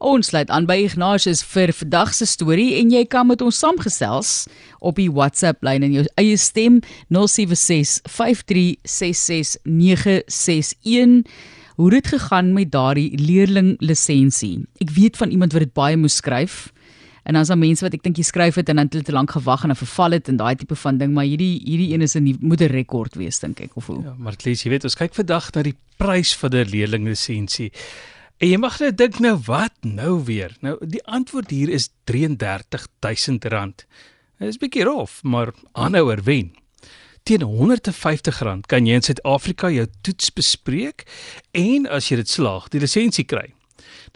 Ons sluit aan by Ignatius vir vandag se storie en jy kan met ons saamgesels op die WhatsApp lyn in jou eie stem 0765366961. Hoe het dit gegaan met daardie leerling lisensie? Ek weet van iemand wat dit baie moes skryf. En dan is daar mense wat ek dink jy skryf het en dan het hulle te lank gewag en dan verval dit en daai tipe van ding, maar hierdie hierdie een is 'n moet 'n rekord wees dink ek of hoe. Ja, maar Lies, jy weet ons kyk vandag na die prys van 'n leerling lisensie. En jy mag net dink nou wat nou weer. Nou die antwoord hier is R33000. Dit is bietjie rof, maar aanhouer wen. Teen R150 kan jy in Suid-Afrika jou toets bespreek en as jy dit slaag, die lisensie kry.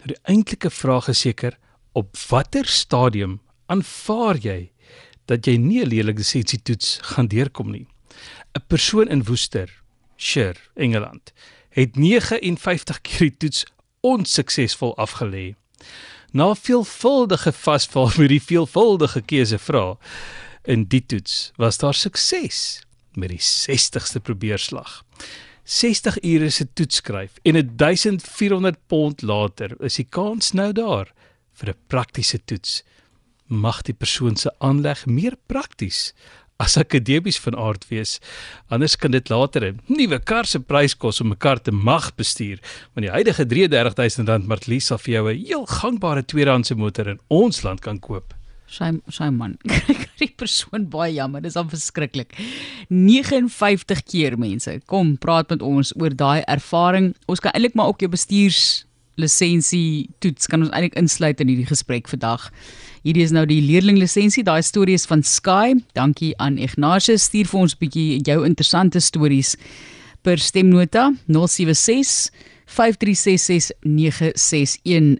Nou die eintlike vraag is seker op watter stadium aanvaar jy dat jy nie 'n leerling lisensie toets gaan deurkom nie. 'n Persoon in Woester, Shire, Engeland, het 59 keer die toets onsuksesvol afgelê. Na veelvuldige vasval met die veelvuldige keuse vra in die toets was daar sukses met die 60ste probeerslag. 60 ure se toets skryf en 1400 pond later is die kans nou daar vir 'n praktiese toets. Mag die persoon se aanleg meer prakties as akademies van aard wees. Anders kan dit later 'n nuwe kar se prys kos om 'n kar te mag bestuur. Want die huidige R33000 Martlies sal vir jou 'n heel gangbare tweedehandse motor in ons land kan koop. Sy sy man. die persoon baie jammer, dis al verskriklik. 59 keer mense. Kom, praat met ons oor daai ervaring. Ons kan eintlik maar ook jou bestuurs lisensie toets kan ons eintlik insluit in hierdie gesprek vandag. Hierdie is nou die leerling lisensie. Daai storie is van Sky. Dankie aan Ignatius. Stuur vir ons 'n bietjie jou interessante stories per stemnota 076 5366961